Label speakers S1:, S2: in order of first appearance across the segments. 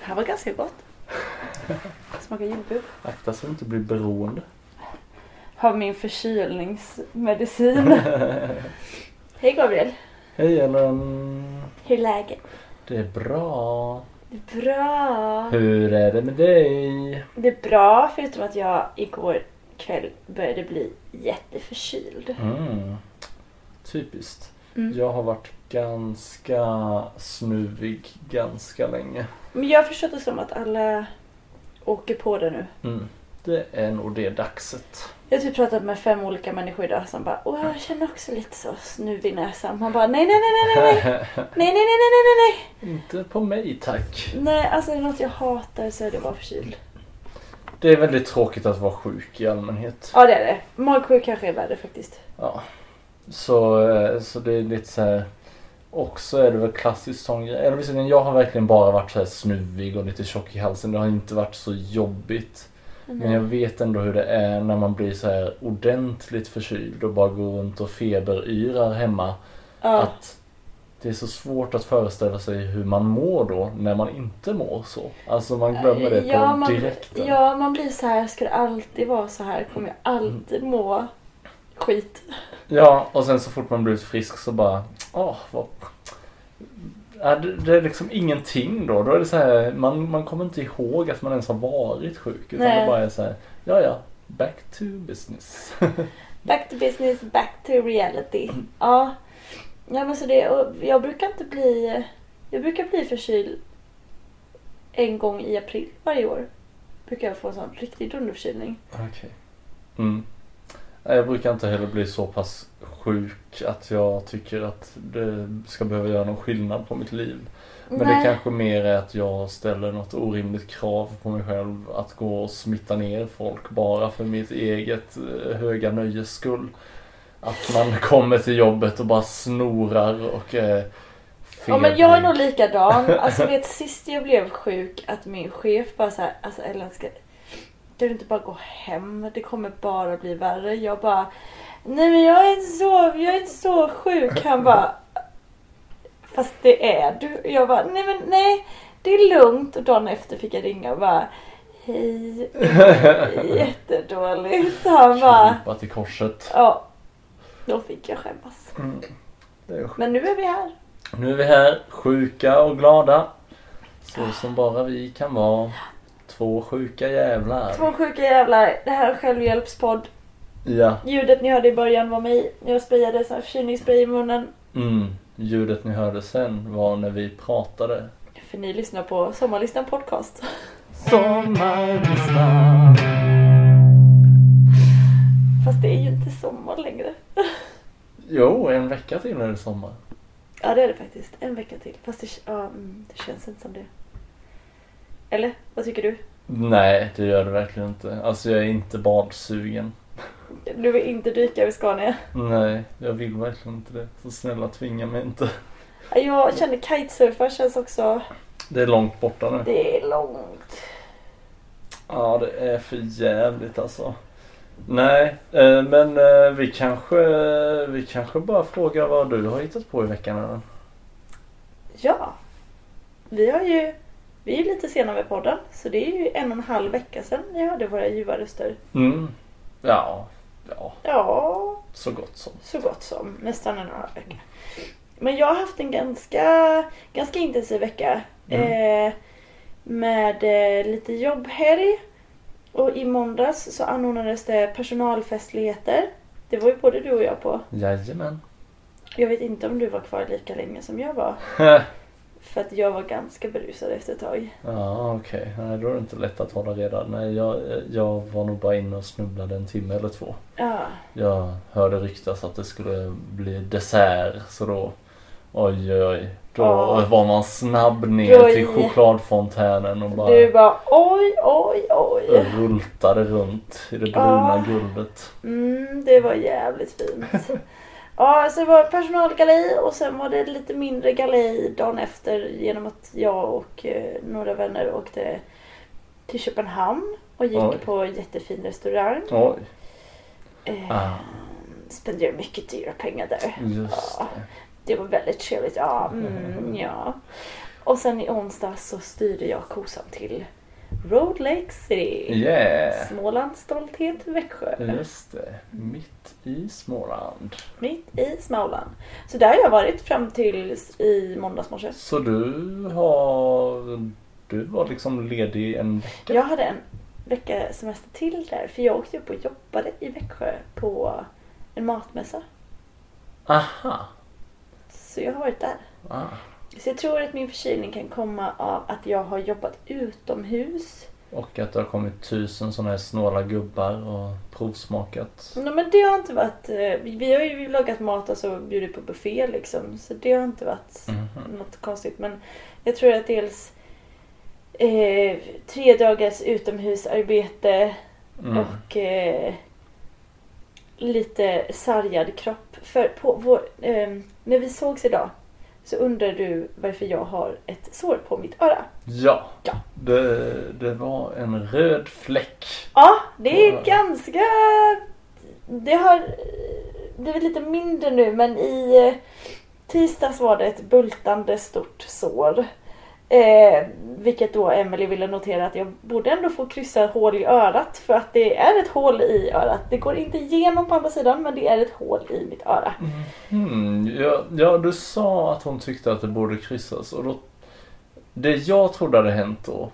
S1: Det här var ganska gott. Smakar jordgubb.
S2: Akta så du inte blir beroende.
S1: Har min förkylningsmedicin. Hej Gabriel.
S2: Hej Ellen.
S1: Hur är läget?
S2: Det är bra.
S1: Det är bra.
S2: Hur är det med dig?
S1: Det är bra förutom att jag igår kväll började bli jätteförkyld.
S2: Mm. Typiskt.
S1: Mm.
S2: Jag har varit ganska snuvig ganska länge.
S1: Men jag har förstått det som att alla åker på det nu.
S2: Mm. Det är nog det daxet.
S1: Jag har typ pratat med fem olika människor idag som bara Åh jag känner också lite så snuv i näsan. Man bara nej nej nej nej nej nej nej nej nej nej nej nej
S2: inte på mig tack.
S1: nej alltså är det något jag hatar så är det att vara förkyld.
S2: Det är väldigt tråkigt att vara sjuk i allmänhet.
S1: Ja det är det. Magsjuk kanske är värre faktiskt.
S2: Ja. Så, eh, så det är lite så här. Också är det väl klassiskt sån grej. Eller visserligen, jag har verkligen bara varit så här snuvig och lite tjock i halsen. Det har inte varit så jobbigt. Men jag vet ändå hur det är när man blir så här ordentligt förkyld och bara går runt och feberyrar hemma.
S1: ja.
S2: Att det är så svårt att föreställa sig hur man mår då när man inte mår så. Alltså man glömmer det på
S1: ja, man,
S2: direkten.
S1: Ja man blir så här, ska det alltid vara så här? Kommer jag alltid må skit?
S2: Ja, och sen så fort man blivit frisk så bara, åh, vad... Ja, det, det är liksom ingenting då. Då är det så här, man, man kommer inte ihåg att man ens har varit sjuk. Utan
S1: Nej.
S2: det bara är så här, ja ja, back to business.
S1: Back to business, back to reality. Ja. Ja men så det, och jag brukar inte bli, jag brukar bli förkyld en gång i april varje år. Brukar jag få en sån riktig dunderförkylning.
S2: Okej. Mm. Jag brukar inte heller bli så pass sjuk att jag tycker att det ska behöva göra någon skillnad på mitt liv. Men det
S1: Nej.
S2: kanske mer är att jag ställer något orimligt krav på mig själv att gå och smitta ner folk bara för mitt eget eh, höga nöjes skull. Att man kommer till jobbet och bara snorar och eh,
S1: Ja men jag är nog likadan. Alltså vet sist jag blev sjuk att min chef bara så här, alltså Ellen ska, du inte bara gå hem? Det kommer bara bli värre. Jag bara, nej men jag är inte så, jag är inte så sjuk. Han bara, fast det är du. Jag bara, nej men nej, det är lugnt. Och dagen efter fick jag ringa och bara, hej, jättedåligt. Han bara,
S2: Krypa till korset.
S1: ja, då fick jag skämmas.
S2: Mm. Det är
S1: Men nu är vi här.
S2: Nu är vi här, sjuka och glada. Så som bara vi kan vara. Två sjuka jävlar.
S1: Två sjuka jävlar. Det här är självhjälpspodd.
S2: Ja.
S1: Ljudet ni hörde i början var mig. Jag sprayade sån här förkylningsspray i munnen.
S2: Mm. Ljudet ni hörde sen var när vi pratade.
S1: För ni lyssnar på Sommarlistan podcast.
S2: Sommarlistan.
S1: Fast det är ju inte sommar längre.
S2: Jo, en vecka till är det sommar.
S1: Ja det är det faktiskt. En vecka till. Fast det, ja, mm, det känns inte som det. Eller? Vad tycker du?
S2: Nej, det gör det verkligen inte. Alltså jag är inte badsugen.
S1: Du vill inte dyka vid Scania?
S2: Nej, jag vill verkligen inte det. Så snälla tvinga mig inte.
S1: Ja, Jag känner kitesurfa känns också...
S2: Det är långt borta nu.
S1: Det är långt.
S2: Ja, det är för jävligt alltså. Nej, eh, men eh, vi kanske, vi kanske bara frågar vad du har hittat på i veckan eller?
S1: Ja. Vi har ju... Vi är ju lite sena med podden. Så det är ju en och en halv vecka sedan ni hörde våra ljuva röster.
S2: Mm. Ja, ja,
S1: Ja,
S2: så gott som.
S1: så gott som. Nästan en och en halv vecka. Men jag har haft en ganska, ganska intensiv vecka. Eh, med eh, lite jobbhelg. Och i måndags så anordnades det personalfestligheter. Det var ju både du och jag på.
S2: Jajamän.
S1: Jag vet inte om du var kvar lika länge som jag var. För att jag var ganska berusad efter ett tag.
S2: Ja, okej. Nej, då är det inte lätt att hålla reda. Nej, jag, jag var nog bara inne och snubblade en timme eller två.
S1: Ja.
S2: Jag hörde ryktas att det skulle bli dessert, så då... Oj, oj, oj. Då
S1: Ja.
S2: var man snabb ner
S1: Då
S2: till chokladfontänen och bara
S1: Du bara oj, oj, oj.
S2: rultade runt i det bruna guldet.
S1: Mm, det var jävligt fint. Ja, så det var personalgalej och sen var det lite mindre galej dagen efter genom att jag och eh, några vänner åkte till Köpenhamn och gick
S2: Oj.
S1: på en jättefin restaurang.
S2: Oj,
S1: Eh,
S2: Ah.
S1: Spenderade mycket dyra pengar där.
S2: just
S1: Ja.
S2: det.
S1: Det var väldigt trevligt. Ja, mm, ja. och sen i onsdag så styrde jag kosan till Road Lake City.
S2: Yeah!
S1: Smålands stolthet Växjö.
S2: Just det. Mitt i Småland.
S1: Mitt i Småland. Så där har jag varit fram till i måndags morse.
S2: Så du har... Du var liksom ledig en vecka?
S1: Jag hade en vecka semester till där för jag åkte upp och jobbade i Växjö på en matmässa.
S2: Aha!
S1: Så jag har varit där.
S2: Ah.
S1: Så jag tror att min förkylning kan komma av att jag har jobbat utomhus.
S2: Och att det har kommit tusen sådana här snåla gubbar och provsmakat.
S1: Nej men det har inte varit... eh, Vi har ju lagat mat och så bjudit på buffé liksom. Så det har inte varit
S2: Mhm.
S1: något konstigt. Men jag tror att dels eh, tre dagars utomhusarbete
S2: Mm.
S1: och eh, lite sargad kropp. För på vår, eh, när vi sågs idag så undrar du varför jag har ett sår på mitt öra.
S2: Ja,
S1: Ja.
S2: Det, det var en röd fläck.
S1: Ja, det är ganska... Det har blivit lite mindre nu men i eh, tisdags var det ett bultande stort sår. Eh, vilket då Emily ville notera att jag borde ändå få kryssa hål i örat för att det är ett hål i örat. Det går inte igenom på andra sidan men det är ett hål i mitt öra.
S2: Mm, ja, ja, du sa att hon tyckte att det borde kryssas och då Det jag trodde hade hänt då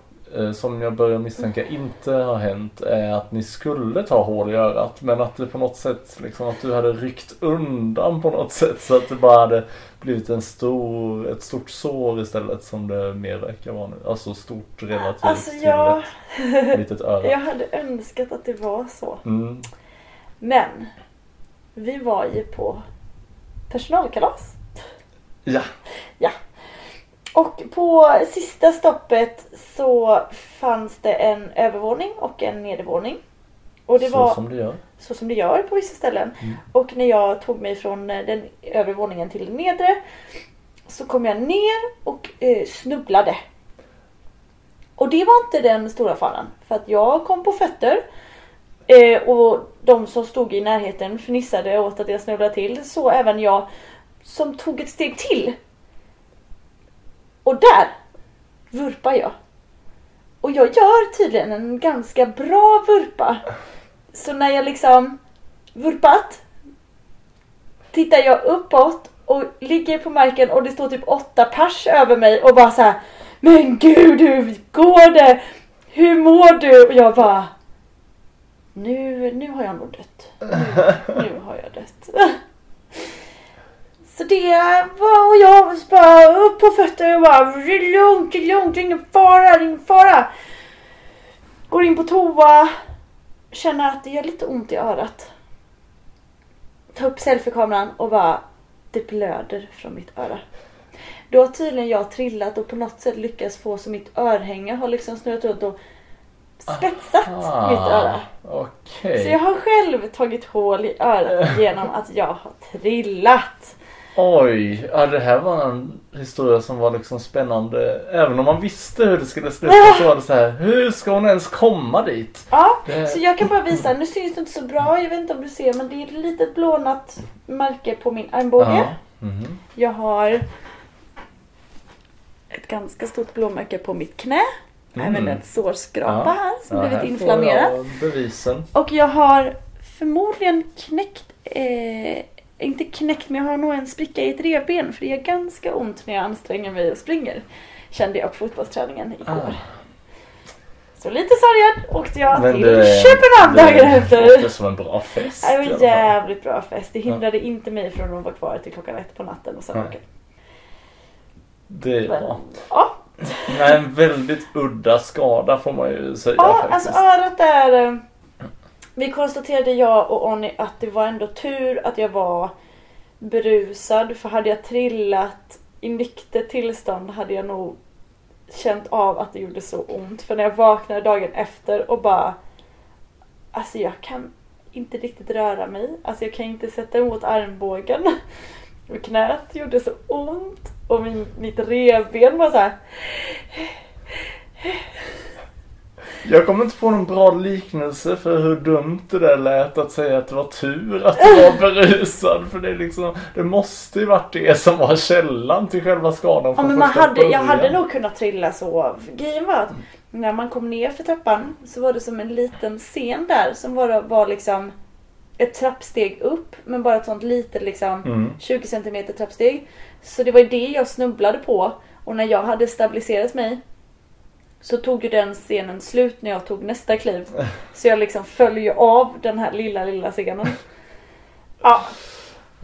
S2: som jag börjar misstänka inte har hänt är att ni skulle ta hål i örat men att det på något sätt liksom att du hade ryckt undan på något sätt så att det bara hade blivit en stor, ett stort sår istället som det mer verkar vara nu. Alltså stort relativt
S1: Alltså
S2: till
S1: jag,
S2: ett litet öra.
S1: jag hade önskat att det var så.
S2: Mm.
S1: Men vi var ju på personalkalas.
S2: Ja.
S1: Och på sista stoppet så fanns det en övervåning och en nedervåning. Och det
S2: så
S1: var
S2: som det gör.
S1: så som det gör på vissa ställen.
S2: Mm.
S1: Och när jag tog mig från eh, den övre våningen till den nedre så kom jag ner och eh, snubblade. Och det var inte den stora faran. För att jag kom på fötter. Eh, och de som stod i närheten fnissade åt att jag snubblade till. Så även jag som tog ett steg till. Och där vurpar jag. Och jag gör tydligen en ganska bra vurpa. Så när jag liksom vurpat tittar jag uppåt och ligger på marken och det står typ åtta pers över mig och bara så här. Men gud hur går det? Hur mår du? Och jag bara nu, nu har jag nog dött. Nu, nu har det var och jag bara upp på fötter och bara det är lugnt, det är lugnt, det är ingen fara, det är ingen fara. Går in på toa, känner att det gör lite ont i örat. Tar upp selfiekameran och bara det blöder från mitt öra. Då har tydligen jag trillat och på något sätt lyckats få så mitt örhänge har liksom snurrat runt och spetsat mitt öra.
S2: Okej.
S1: Så jag har själv tagit hål i örat genom att jag har trillat.
S2: Oj, ja, det här var en historia som var liksom spännande. Även om man visste hur det skulle sluta så var det så här. Hur ska hon ens komma dit?
S1: Ja,
S2: Det-
S1: så jag kan bara visa. Nu syns det inte så bra. Jag vet inte om du ser men det är ett litet blånat märke på min armbåge.
S2: Ja. Mhm.
S1: Jag har ett ganska stort blåmärke på mitt knä.
S2: Mm.
S1: Även en sårskrapa
S2: Ja.
S1: här som
S2: Ja,
S1: blivit
S2: här
S1: inflammerad.
S2: jag Bevisen.
S1: Och jag har förmodligen knäckt, eh, inte knäckt men jag har nog en spricka i ett revben för det gör ganska ont när jag anstränger mig och springer. Kände jag på fotbollsträningen igår.
S2: Ah.
S1: Så lite sargad åkte jag
S2: Men
S1: till
S2: det-
S1: Köpenhamn dagen
S2: Det
S1: efter.
S2: låter som en bra fest.
S1: Det var en jävligt bra fest. Det hindrade inte mig från att vara kvar till klockan ett på natten och sen åka.
S2: Det är bra.
S1: ja,
S2: Men en väldigt udda skada får man ju säga
S1: ja
S2: faktiskt.
S1: alltså örat där. Vi konstaterade jag och Onni att det var ändå tur att jag var berusad. För hade jag trillat i nykter tillstånd hade jag nog känt av att det gjorde så ont. För när jag vaknade dagen efter och bara Alltså jag kan inte riktigt röra mig. Alltså jag kan inte sätta emot armbågen. Och knät gjorde så ont. Och min, mitt revben var så här.
S2: Jag kommer inte på någon bra liknelse för hur dumt det där lät att säga att det var tur att du var berusad. För det är liksom, det måste ju varit det som var källan till själva skadan
S1: Ja, men man hade, jag
S2: början.
S1: hade nog kunnat trilla så. Grejen var att när man kom ner för trappan så var det som en liten scen där som var, var liksom ett trappsteg upp men bara ett sånt litet liksom
S2: Mm.
S1: 20 cm trappsteg. Så det var ju det jag snubblade på och när jag hade stabiliserat mig så tog ju den scenen slut när jag tog nästa kliv. Så jag liksom föll ju av den här lilla, lilla scenen. Ja,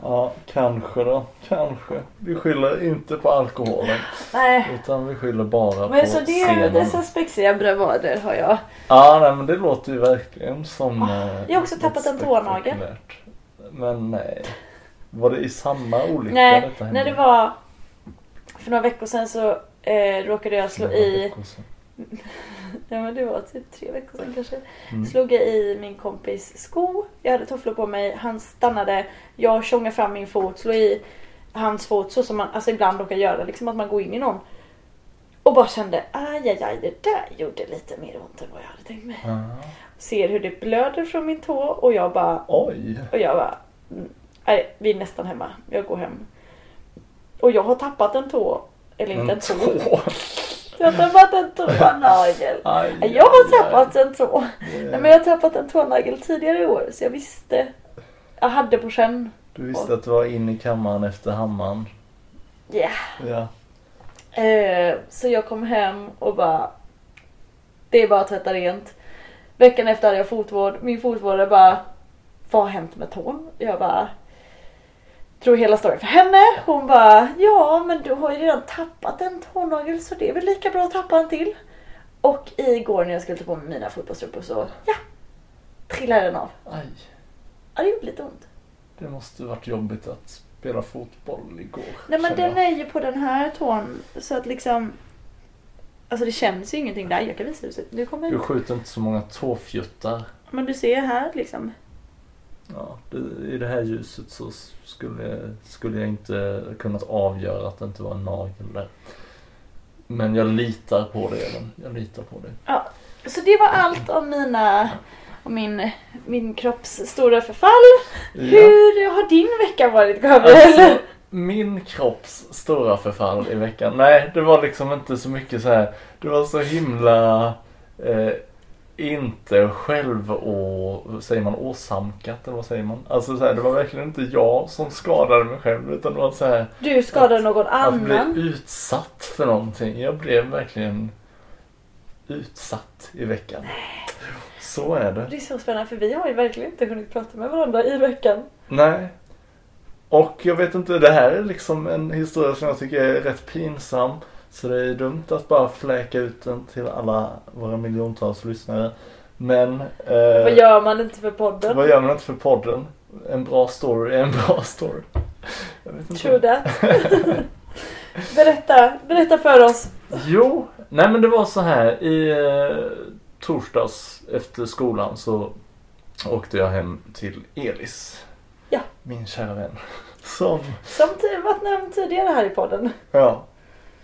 S2: Ja, kanske då. Kanske. Vi skyller inte på alkoholen.
S1: nej.
S2: Utan vi skyller bara
S1: Men
S2: på
S1: så det,
S2: scenen.
S1: dessa spexiga bravader har jag.
S2: Ja, nej, men det låter ju verkligen som... eh,
S1: jag har också tappat en tånagel.
S2: Men nej. Var det i samma olycka
S1: Nej,
S2: detta
S1: när det var för några veckor sedan så eh, råkade jag slå i. ja men det var typ tre veckor sedan kanske.
S2: Mm.
S1: Slog jag i min kompis sko. Jag hade tofflor på mig. Han stannade. Jag tjongade fram min fot, slog i hans fot så som man alltså ibland råkar göra. Liksom att man går in i någon. Och bara kände aj, aj, aj, det där gjorde lite mer ont än vad jag hade tänkt mig.
S2: Ja.
S1: Ser hur det blöder från min tå och jag bara,
S2: Oj.
S1: och jag bara, mm, nej vi är nästan hemma. Jag går hem. Och jag har tappat en tå. Eller inte en tå.
S2: tå.
S1: Jag har tappat en tånagel.
S2: Aj,
S1: Jag har tappat en tå. Nej, men jag har tappat en tånagel tidigare i år så jag visste. Jag hade på känn.
S2: Du visste att du var in i kammaren efter hammaren.
S1: Yeah.
S2: Ja.
S1: Eh, så jag kom hem och bara. Det är bara att tvätta rent. Veckan efter hade jag fotvård. Min fotvårdare bara. Vad har hänt med tån? Jag bara. Drog hela storyn för henne. Hon bara. Ja men du har ju redan tappat en tånagel så det är väl lika bra att tappa en till. Och igår när jag skulle ta på mig mina fotbollsstrumpor så. Ja. Trillade den av.
S2: Aj.
S1: Ja det gjorde lite ont.
S2: Det måste varit jobbigt att spela fotboll igår.
S1: Nej men den är ju på den här tån så att liksom Alltså det känns ju ingenting där. Jag kan visa det. Nu kommer
S2: Du
S1: ut.
S2: skjuter inte så många tåfjuttar.
S1: Men du ser här liksom.
S2: Ja, I det här ljuset så skulle, skulle jag inte kunnat avgöra att det inte var en nagel där. Men jag litar på det Ellen. Jag litar på det.
S1: Ja. Så det var allt om mina om min, min kropps stora förfall. Hur har din vecka varit Gabriel?
S2: Alltså, min kropps stora förfall i veckan. Nej, det var liksom inte så mycket så här. Det var så himla eh, inte själv och säger man åsamkat eller vad säger man? Alltså så här, det var verkligen inte jag som skadade mig själv utan det var så här
S1: Du skadade någon
S2: att bli
S1: annan.
S2: utsatt för någonting. Jag blev verkligen utsatt i veckan. Så är det.
S1: Det är så spännande för vi har ju verkligen inte hunnit prata med varandra i veckan.
S2: Nej. Och jag vet inte, det här är liksom en historia som jag tycker är rätt pinsam. Så det är dumt att bara fläka ut den till alla våra miljontals lyssnare. Men eh,
S1: Vad gör man inte för podden?
S2: vad gör man inte för podden? En bra story är en bra story.
S1: True that. berätta, berätta för oss.
S2: Jo, nej men det var så här i eh, torsdags efter skolan så åkte jag hem till Elis.
S1: Ja.
S2: Min kära vän. Som,
S1: Som varit nämnd tidigare här i podden.
S2: ja,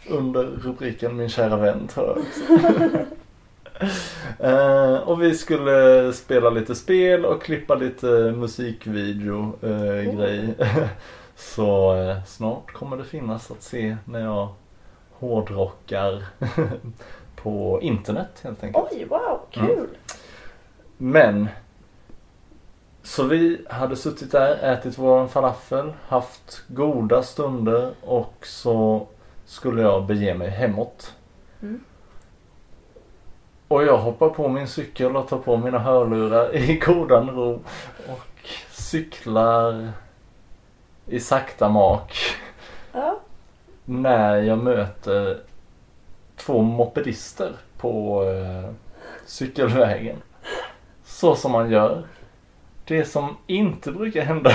S2: under rubriken Min kära vän tror jag. Eh, och vi skulle spela lite spel och klippa lite musikvideo eh, grej. Så eh, snart kommer det finnas att se när jag hårdrockar på internet helt enkelt.
S1: Oj, wow, kul.
S2: Men så vi hade suttit där, ätit vår falafel, haft goda stunder och så skulle jag bege mig hemåt.
S1: Mm.
S2: Och jag hoppar på min cykel och tar på mina hörlurar i godan ro och cyklar i sakta mak
S1: Ja.
S2: när jag möter två mopedister på eh, cykelvägen. Så som man gör. Det som inte brukar hända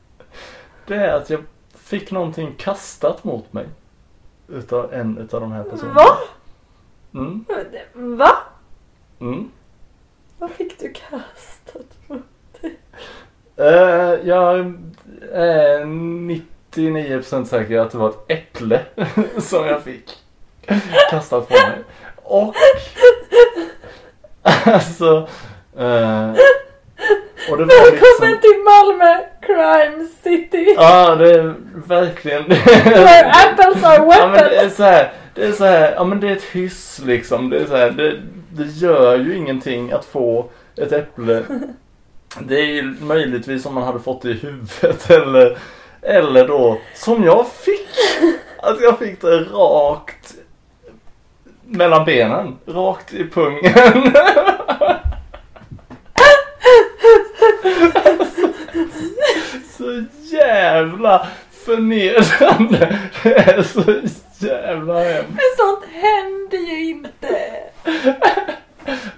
S2: det är att jag fick någonting kastat mot mig. Utav en utav de här personerna.
S1: Va?
S2: Mm,
S1: Va?
S2: mm.
S1: Vad fick du kastat på?
S2: Eh, jag är 99% säker att det var ett äpple som jag fick kastat på mig. Och alltså. Eh, och det var
S1: Välkommen
S2: liksom.
S1: till Malmö Crime City!
S2: Ja, det är verkligen.
S1: Where apples are
S2: Ja men det är
S1: weapons!
S2: så här, det är så här, ja men det är ett hyss liksom. Det är så här, det, det gör ju ingenting att få ett äpple. Det är ju möjligtvis om man hade fått det i huvudet eller, eller då som jag fick. Att jag fick det rakt mellan benen, rakt i pungen. Så jävla förnedrande. Det är så jävla hemskt.
S1: Men sånt händer ju inte!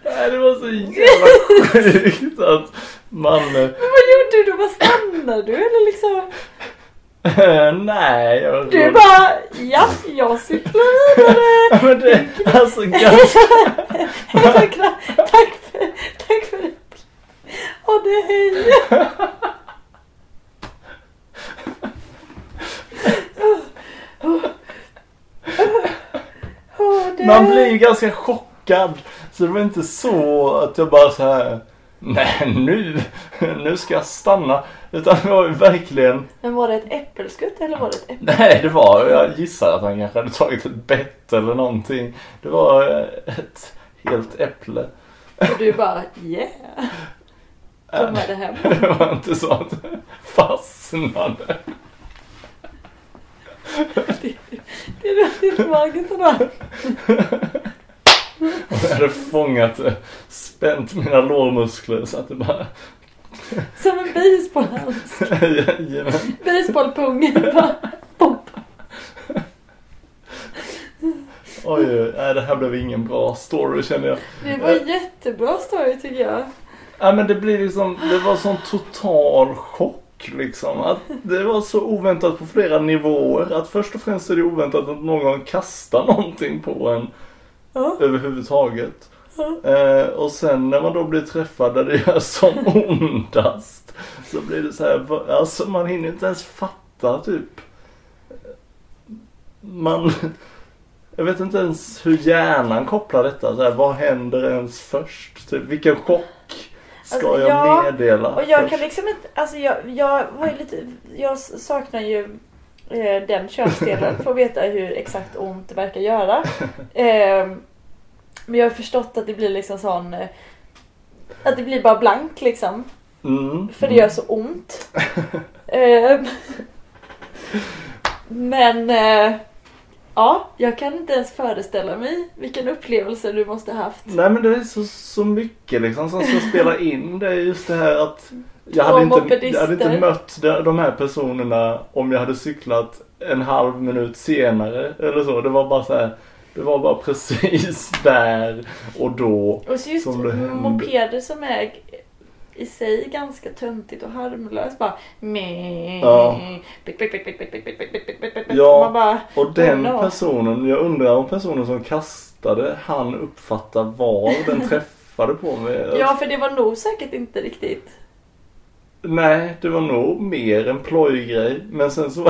S2: Nej, det var så jävla sjukt att man...
S1: Men vad gjorde du då? Vad stannade du eller liksom?
S2: nej, jag...
S1: Du bara, ja, jag cyklar vidare.
S2: Men det, alltså ganska...
S1: tack, tack för, tack för det. Ha det hej. Åh, det-
S2: Man blir ganska chockad. Så det var inte så att jag bara så här. Nej, nu, nu ska jag stanna. Utan det var ju verkligen...
S1: Men var det ett äppelskutt eller var det ett äpple?
S2: Nej, det var... Jag gissar att han kanske hade tagit ett bett eller någonting. Det var eh, ett helt äpple.
S1: Och du bara, yeah. Ta med det hem.
S2: Det var inte så att fastnade.
S1: Det låter inte magiskt sådär.
S2: Och jag hade fångat det, spänt mina lårmuskler så att det bara...
S1: Som en basebollhals.
S2: Jajamän.
S1: Basebollpungen bara, pop.
S2: Oj, oj, nej det här blev ingen bra story känner jag.
S1: Det var en jättebra story tycker jag.
S2: Ja men det blir liksom, det var sån total chock liksom. Att det var så oväntat på flera nivåer. Att först och främst är det oväntat att någon kastar någonting på en
S1: Ja.
S2: överhuvudtaget.
S1: Ja.
S2: Eh, och sen när man då blir träffad där det gör som ondast. Så blir det så här, alltså man hinner inte ens fatta typ. Man, jag vet inte ens hur hjärnan kopplar detta. Så här, vad händer ens först? Typ, vilken chock ska
S1: Alltså,
S2: jag
S1: ja,
S2: meddela
S1: Och jag
S2: först?
S1: kan liksom inte, alltså jag, jag var ju lite, jag saknar ju eh, den könsdelen för att veta hur exakt ont det verkar göra. Eh, men jag har förstått att det blir liksom sån, eh, att det blir bara blank liksom.
S2: Mm,
S1: För det gör så ont. Eh, men ja, jag kan inte ens föreställa mig vilken upplevelse du måste ha haft.
S2: Nej men det är så, så mycket liksom som ska spela in det. är Just det här att jag hade, inte, jag hade inte mött de, de här personerna om jag hade cyklat en halv minut senare eller så. Det var bara så här. Det var bara precis där och då.
S1: Och så just
S2: Som det hände.
S1: mopeder som är i sig ganska töntigt och harmlöst. Bara meh,
S2: ja. Och den personen, jag undrar om personen som kastade han uppfattar var den träffade på mig.
S1: Ja, för det var nog säkert inte riktigt.
S2: Nej, det var nog mer en plojgrej. Men sen så,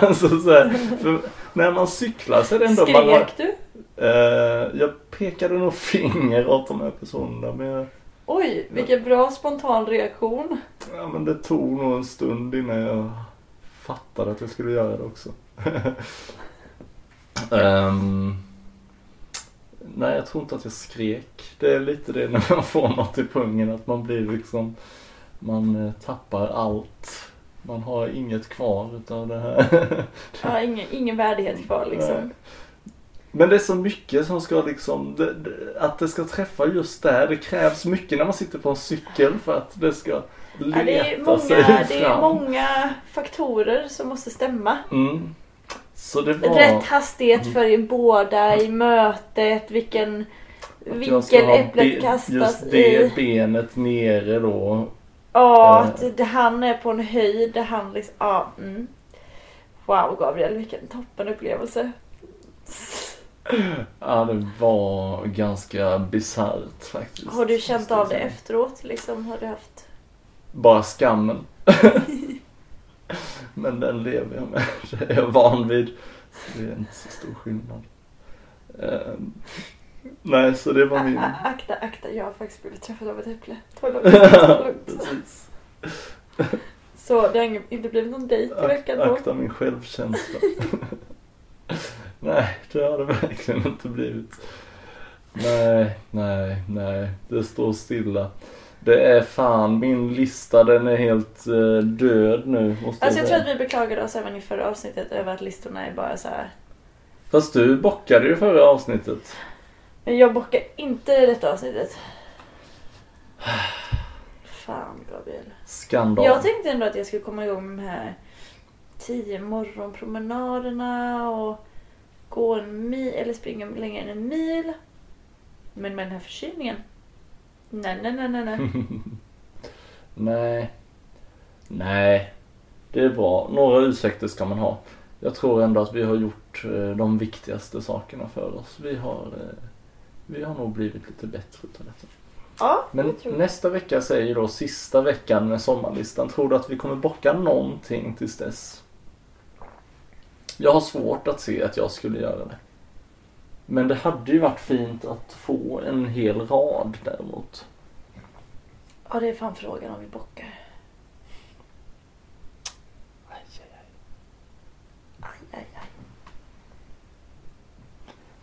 S2: alltså så här, för när man cyklar så är det ändå...
S1: Skrek man, du?
S2: Eh, jag pekade nog finger åt de här personerna. Men jag,
S1: Oj, vilken bra spontan reaktion.
S2: ja, men det tog nog en stund innan jag fattade att jag skulle göra det också. Ehm, nej, jag tror inte att jag skrek. Det är lite det när man får något i pungen att man blir liksom Man eh, tappar allt. Man har inget kvar utav det här.
S1: Ja, ingen, ingen värdighet kvar liksom.
S2: Nej. Men det är så mycket som ska liksom, det, det, att det ska träffa just där. Det krävs mycket när man sitter på en cykel för att det ska leta
S1: Ja, det, är
S2: sig
S1: många,
S2: fram.
S1: det är många faktorer som måste stämma.
S2: Mm. Var...
S1: Rätt hastighet
S2: Mm.
S1: för er båda i mötet, vilken vinkel äpplet kastas
S2: Just det
S1: i.
S2: benet nere då.
S1: Ja,
S2: Eh.
S1: att det, han är på en höjd där han liksom, ja. Mm. Wow Gabriel, vilken toppen upplevelse.
S2: Ja, det var ganska bisarrt faktiskt.
S1: Har du känt av det efteråt liksom? Har du haft?
S2: Bara skammen. Men den lever jag med. Det är jag van vid. Så det är inte så stor skillnad. Ehm, Nej, så det var min...
S1: A- Akta, akta, jag har faktiskt blivit träffad av ett äpple. Ta lugnt, ta lugnt. Så det har inte blivit någon dejt i veckan då.
S2: akta min självkänsla. nej, det har det verkligen inte blivit. Nej, nej, nej. Det står stilla. Det är fan, min lista den är helt eh, död nu. Måste
S1: Alltså jag tror
S2: säga.
S1: att vi beklagade oss även i förra avsnittet över att listorna är bara så här.
S2: Fast du bockade ju förra avsnittet.
S1: Men jag bockar inte detta avsnittet. Fan Gabriel.
S2: Skandal.
S1: Jag tänkte ändå att jag skulle komma igång med de här tio morgonpromenaderna och gå en mil eller springa längre än en mil. Men med den här förkylningen. Nej, nej, nej, nej, nej.
S2: Nej. Nej. Det är bra. Några ursäkter ska man ha. Jag tror ändå att vi har gjort eh, de viktigaste sakerna för oss. Vi har, eh, vi har nog blivit lite bättre utav detta.
S1: Ja,
S2: Men nästa vecka säger då sista veckan med sommarlistan. Tror du att vi kommer bocka någonting tills dess? Jag har svårt att se att jag skulle göra det. Men det hade ju varit fint att få en hel rad däremot.
S1: Ja, det är fan frågan om vi bockar.
S2: Aj, aj, aj.
S1: Aj, aj,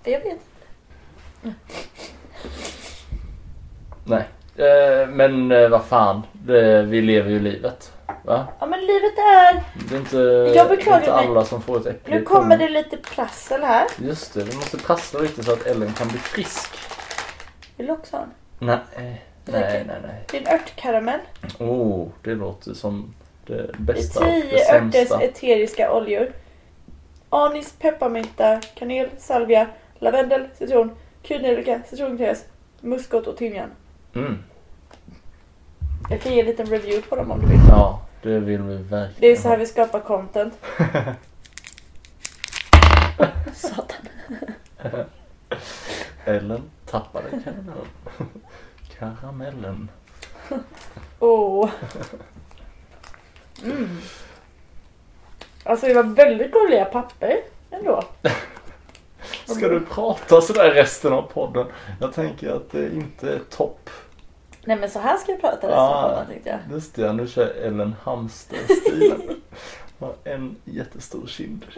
S1: aj. Jag vet inte.
S2: Nej. Eh, men eh, vad fan. Det, vi lever ju livet. Va?
S1: Ja, men livet är...
S2: Det är inte,
S1: Jag beklagar
S2: inte
S1: mig.
S2: alla som får ett äpple
S1: Nu kommer det lite prassel här.
S2: Just det, vi måste prassla lite så att Ellen kan bli frisk.
S1: Vill du också ha en?
S2: Nej, nej, nej, nej.
S1: Det är en örtkaramell.
S2: Oh, det låter som det
S1: Det
S2: bästa och
S1: är
S2: det
S1: tio örters
S2: sämsta.
S1: eteriska oljor. Anis, pepparmynta, kanel, salvia, lavendel, citron, kryddnejlika, citrongräs, muskot och timjan.
S2: Mm.
S1: Jag kan ge en liten review på dem om du vill.
S2: Ja, det vill vi verkligen
S1: Det är så här vi skapar content. Satan.
S2: Ellen tappade karamellen. Karamellen.
S1: Åh. Mm. Alltså det var väldigt gulliga papper ändå.
S2: Ska du prata sådär resten av podden? Jag tänker att det inte är topp.
S1: Nej men så här ska vi prata resten av podden tänkte jag.
S2: Just det, nu kör Ellen Hamster-stilen. Har en jättestor kind.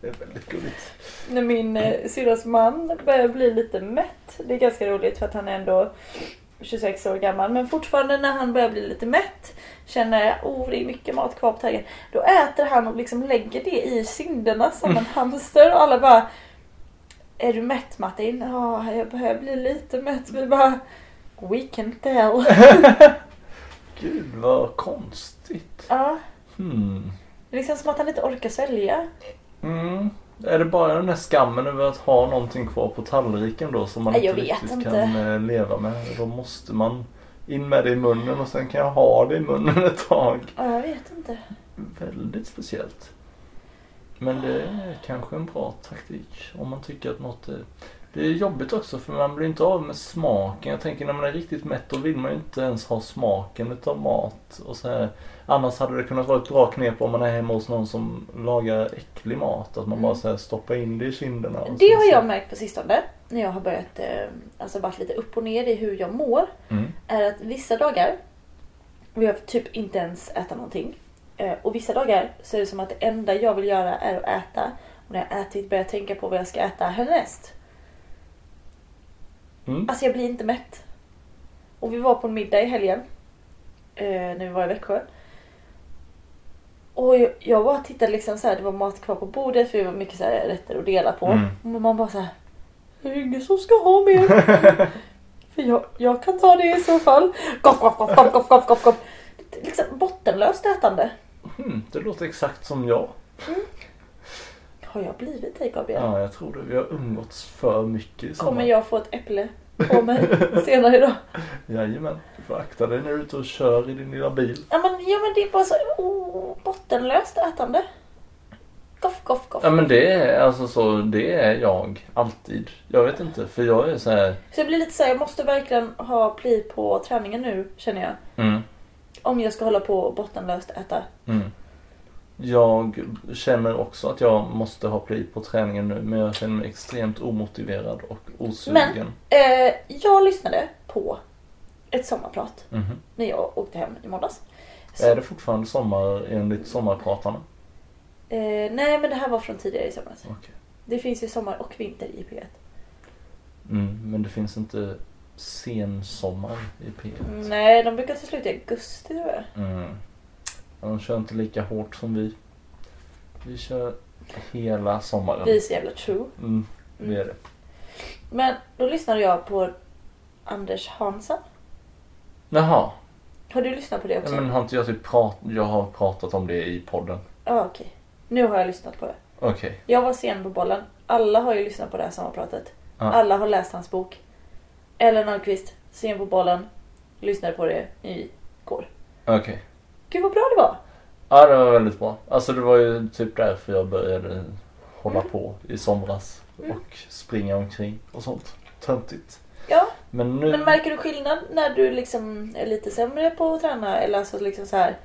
S2: det är väldigt gulligt.
S1: När min eh, syrras man börjar bli lite mätt. Det är ganska roligt för att han är ändå 26 år gammal. Men fortfarande när han börjar bli lite mätt. Känner oh det är mycket mat kvar på tallriken. Då äter han och liksom lägger det i kinderna som en hamster. Och alla bara Är du mätt Martin? Ja jag börjar bli lite mätt. Vi bara We can tell.
S2: Gud vad konstigt.
S1: ja.
S2: Hmm.
S1: Det är liksom som att han inte orkar svälja.
S2: Mm. Är det bara den där skammen över att ha någonting kvar på tallriken då som man
S1: Nej,
S2: inte riktigt
S1: inte.
S2: kan eh, leva med? Då måste man in med det i munnen och sen kan jag ha det i munnen ett tag.
S1: Ja, jag vet inte.
S2: Väldigt speciellt. Men det är kanske en bra taktik om man tycker att något är... Det är jobbigt också för man blir inte av med smaken. Jag tänker när man är riktigt mätt då vill man ju inte ens ha smaken utav mat. Och så här. Annars hade det kunnat vara ett bra knep om man är hemma hos någon som lagar äcklig mat. Att man bara så här stoppar in det i kinderna.
S1: Mm. Det har jag märkt på sistone. När jag har börjat, eh, alltså varit lite upp och ner i hur jag mår.
S2: Mm.
S1: Är att vissa dagar vill jag typ inte ens äta någonting. Eh, och vissa dagar så är det som att det enda jag vill göra är att äta. Och när jag ätit börjar jag tänka på vad jag ska äta härnäst.
S2: Mm.
S1: Alltså jag blir inte mätt. Och vi var på en middag i helgen. Eh, när vi var i Växjö. Och jag, jag bara tittade liksom så här, det var mat kvar på bordet för det var mycket så här rätter att dela på.
S2: Mm.
S1: Och man bara så här. Är det ingen som ska ha mer? för jag, jag kan ta det i så fall. Goff, goff, goff, goff, goff. Det är Liksom bottenlöst ätande.
S2: Mm, det låter exakt som jag.
S1: Har jag blivit det Gabriel?
S2: Ja, jag tror det. Vi har umgåtts för mycket i sommar.
S1: Kommer jag få ett äpple på mig senare idag?
S2: Jajamän, du får akta dig när du är ute och kör i din lilla bil.
S1: Ja men, ja, men det är bara så oh, bottenlöst ätande. Goff, goff, goff.
S2: Ja men det är alltså så, det är jag alltid. Jag vet inte, för jag är så här.
S1: Så jag blir lite så här, jag måste verkligen ha pli på träningen nu känner jag.
S2: Mm,
S1: Om jag ska hålla på och bottenlöst äta.
S2: mm. Jag känner också att jag måste ha play på träningen nu men jag känner mig extremt omotiverad och osugen.
S1: Eh, jag lyssnade på ett sommarprat
S2: Mhm.
S1: när jag åkte hem i måndags. Så,
S2: Är det fortfarande sommar enligt sommarpratarna?
S1: eh, nej men det här var från tidigare i somras.
S2: Okej.
S1: Det finns ju sommar och vinter i P1.
S2: Mm, men det finns inte sensommar i P1.
S1: Nej, de brukar ta slut i augusti tror jag.
S2: Mm. De kör inte lika hårt som vi. Vi kör hela sommaren.
S1: Vi är så jävla true.
S2: Mm, vi är det.
S1: Men då lyssnade jag på Anders Hansen.
S2: Jaha.
S1: Har du lyssnat på det också?
S2: Ja, men har inte jag typ prat... Jag har pratat om det i podden.
S1: Ja, okej. Nu har jag lyssnat på det.
S2: Okej.
S1: Jag var sen på bollen. Alla har ju lyssnat på det här sommarpratet.
S2: Ja.
S1: Alla har läst hans bok. Ellen Ahlqvist, sen på bollen. Lyssnade på det igår.
S2: Okej.
S1: Gud vad bra det var!
S2: Ja, det var väldigt bra. Alltså det var ju typ därför jag började hålla
S1: Mm.
S2: på i somras.
S1: Mm.
S2: Och springa omkring och sånt. Töntigt.
S1: Ja,
S2: Men nu...
S1: men märker du skillnad när du liksom är lite sämre på att träna? Eller alltså liksom så här.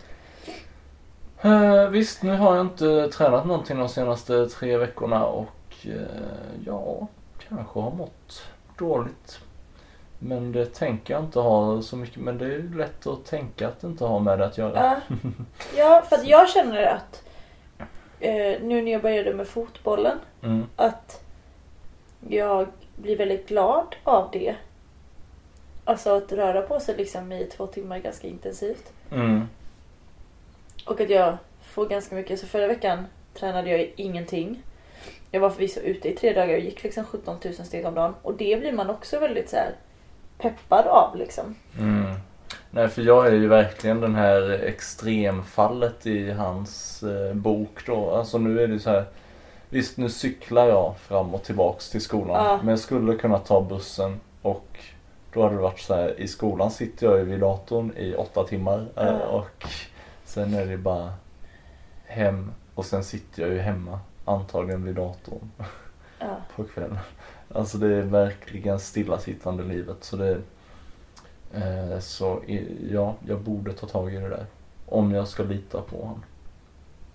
S2: Eh, visst, nu har jag inte tränat någonting de senaste tre veckorna och eh, ja, kanske har mått dåligt. Men det tänker jag inte ha så mycket, men det är lätt att tänka att inte har med det att göra.
S1: Ja, ja för att jag känner att eh, nu när jag började med fotbollen
S2: Mm.
S1: att jag blir väldigt glad av det. Alltså att röra på sig liksom i två timmar ganska intensivt.
S2: Mm.
S1: Och att jag får ganska mycket. Så förra veckan tränade jag ingenting. Jag var förvisso ute i tre dagar och gick liksom 17 000 steg om dagen. Och det blir man också väldigt så här peppad av liksom.
S2: Mm. Nej, för jag är ju verkligen den här extremfallet i hans eh, bok då. Alltså nu är det så här. Visst, nu cyklar jag fram och tillbaks till skolan.
S1: Ja.
S2: Men jag skulle kunna ta bussen och då hade det varit så här. I skolan sitter jag ju vid datorn i åtta timmar. eh,
S1: Ja.
S2: Och sen är det bara hem och sen sitter jag ju hemma. Antagligen vid datorn
S1: Ja.
S2: på kvällen. Alltså det är verkligen stillasittande livet. Så det eh, så ja, jag borde ta tag i det där. Om jag ska lita på honom.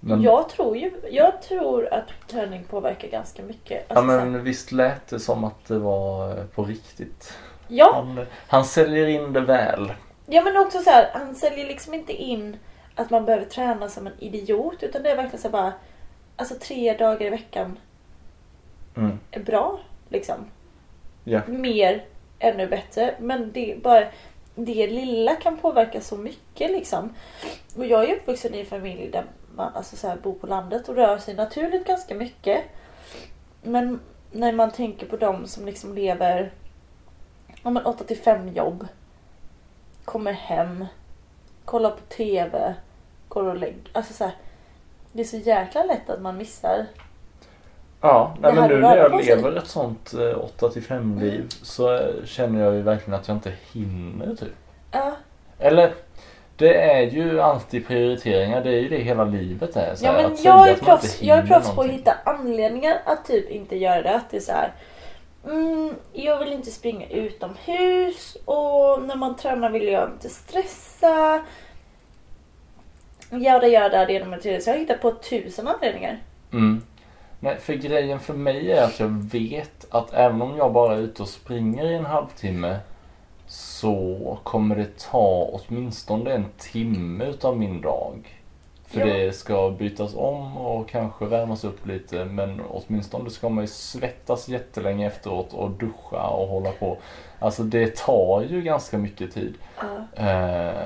S2: Men,
S1: Jag tror ju, jag tror att träning påverkar ganska mycket.
S2: ja,
S1: Alltså, så här-
S2: men visst lät det som att det var eh, på riktigt.
S1: ja,
S2: Han, han säljer in det väl.
S1: ja men också så här, han säljer liksom inte in att man behöver träna som en idiot. Utan det är verkligen så bara, alltså tre dagar i veckan
S2: Mm.
S1: är bra liksom.
S2: Ja.
S1: Mer, ännu bättre. Men det är bara det lilla kan påverka så mycket liksom. Och jag är uppvuxen i en familj där man alltså så här, bor på landet och rör sig naturligt ganska mycket. Men när man tänker på de som liksom lever ja, men 8 till 5 jobb. Kommer hem. Kollar på TV. Går och lägger. Alltså så här, Det är så jäkla lätt att man missar.
S2: Ja, nej, men nu när jag lever ett sånt eh, 8 till 5 liv så eh, känner jag ju verkligen att jag inte hinner typ.
S1: Ja,
S2: Eller det är ju alltid prioriteringar, det är ju det hela livet är. Så
S1: Ja men
S2: att
S1: jag är, proffs, jag är proffs på att hitta anledningar att typ inte göra det. Att det är så här. Mm, jag vill inte springa utomhus och när man tränar vill jag inte stressa. Jada jada, det ena med det. Så jag har hittat på tusen anledningar.
S2: Mm. Nej, för grejen för mig är att jag vet att även om jag bara är ute och springer i en halvtimme så kommer det ta åtminstone en timme utav min dag. För
S1: Ja.
S2: det ska bytas om och kanske värmas upp lite men åtminstone ska man ju svettas jättelänge efteråt och duscha och hålla på. Alltså det tar ju ganska mycket tid.
S1: Ja.
S2: Eh,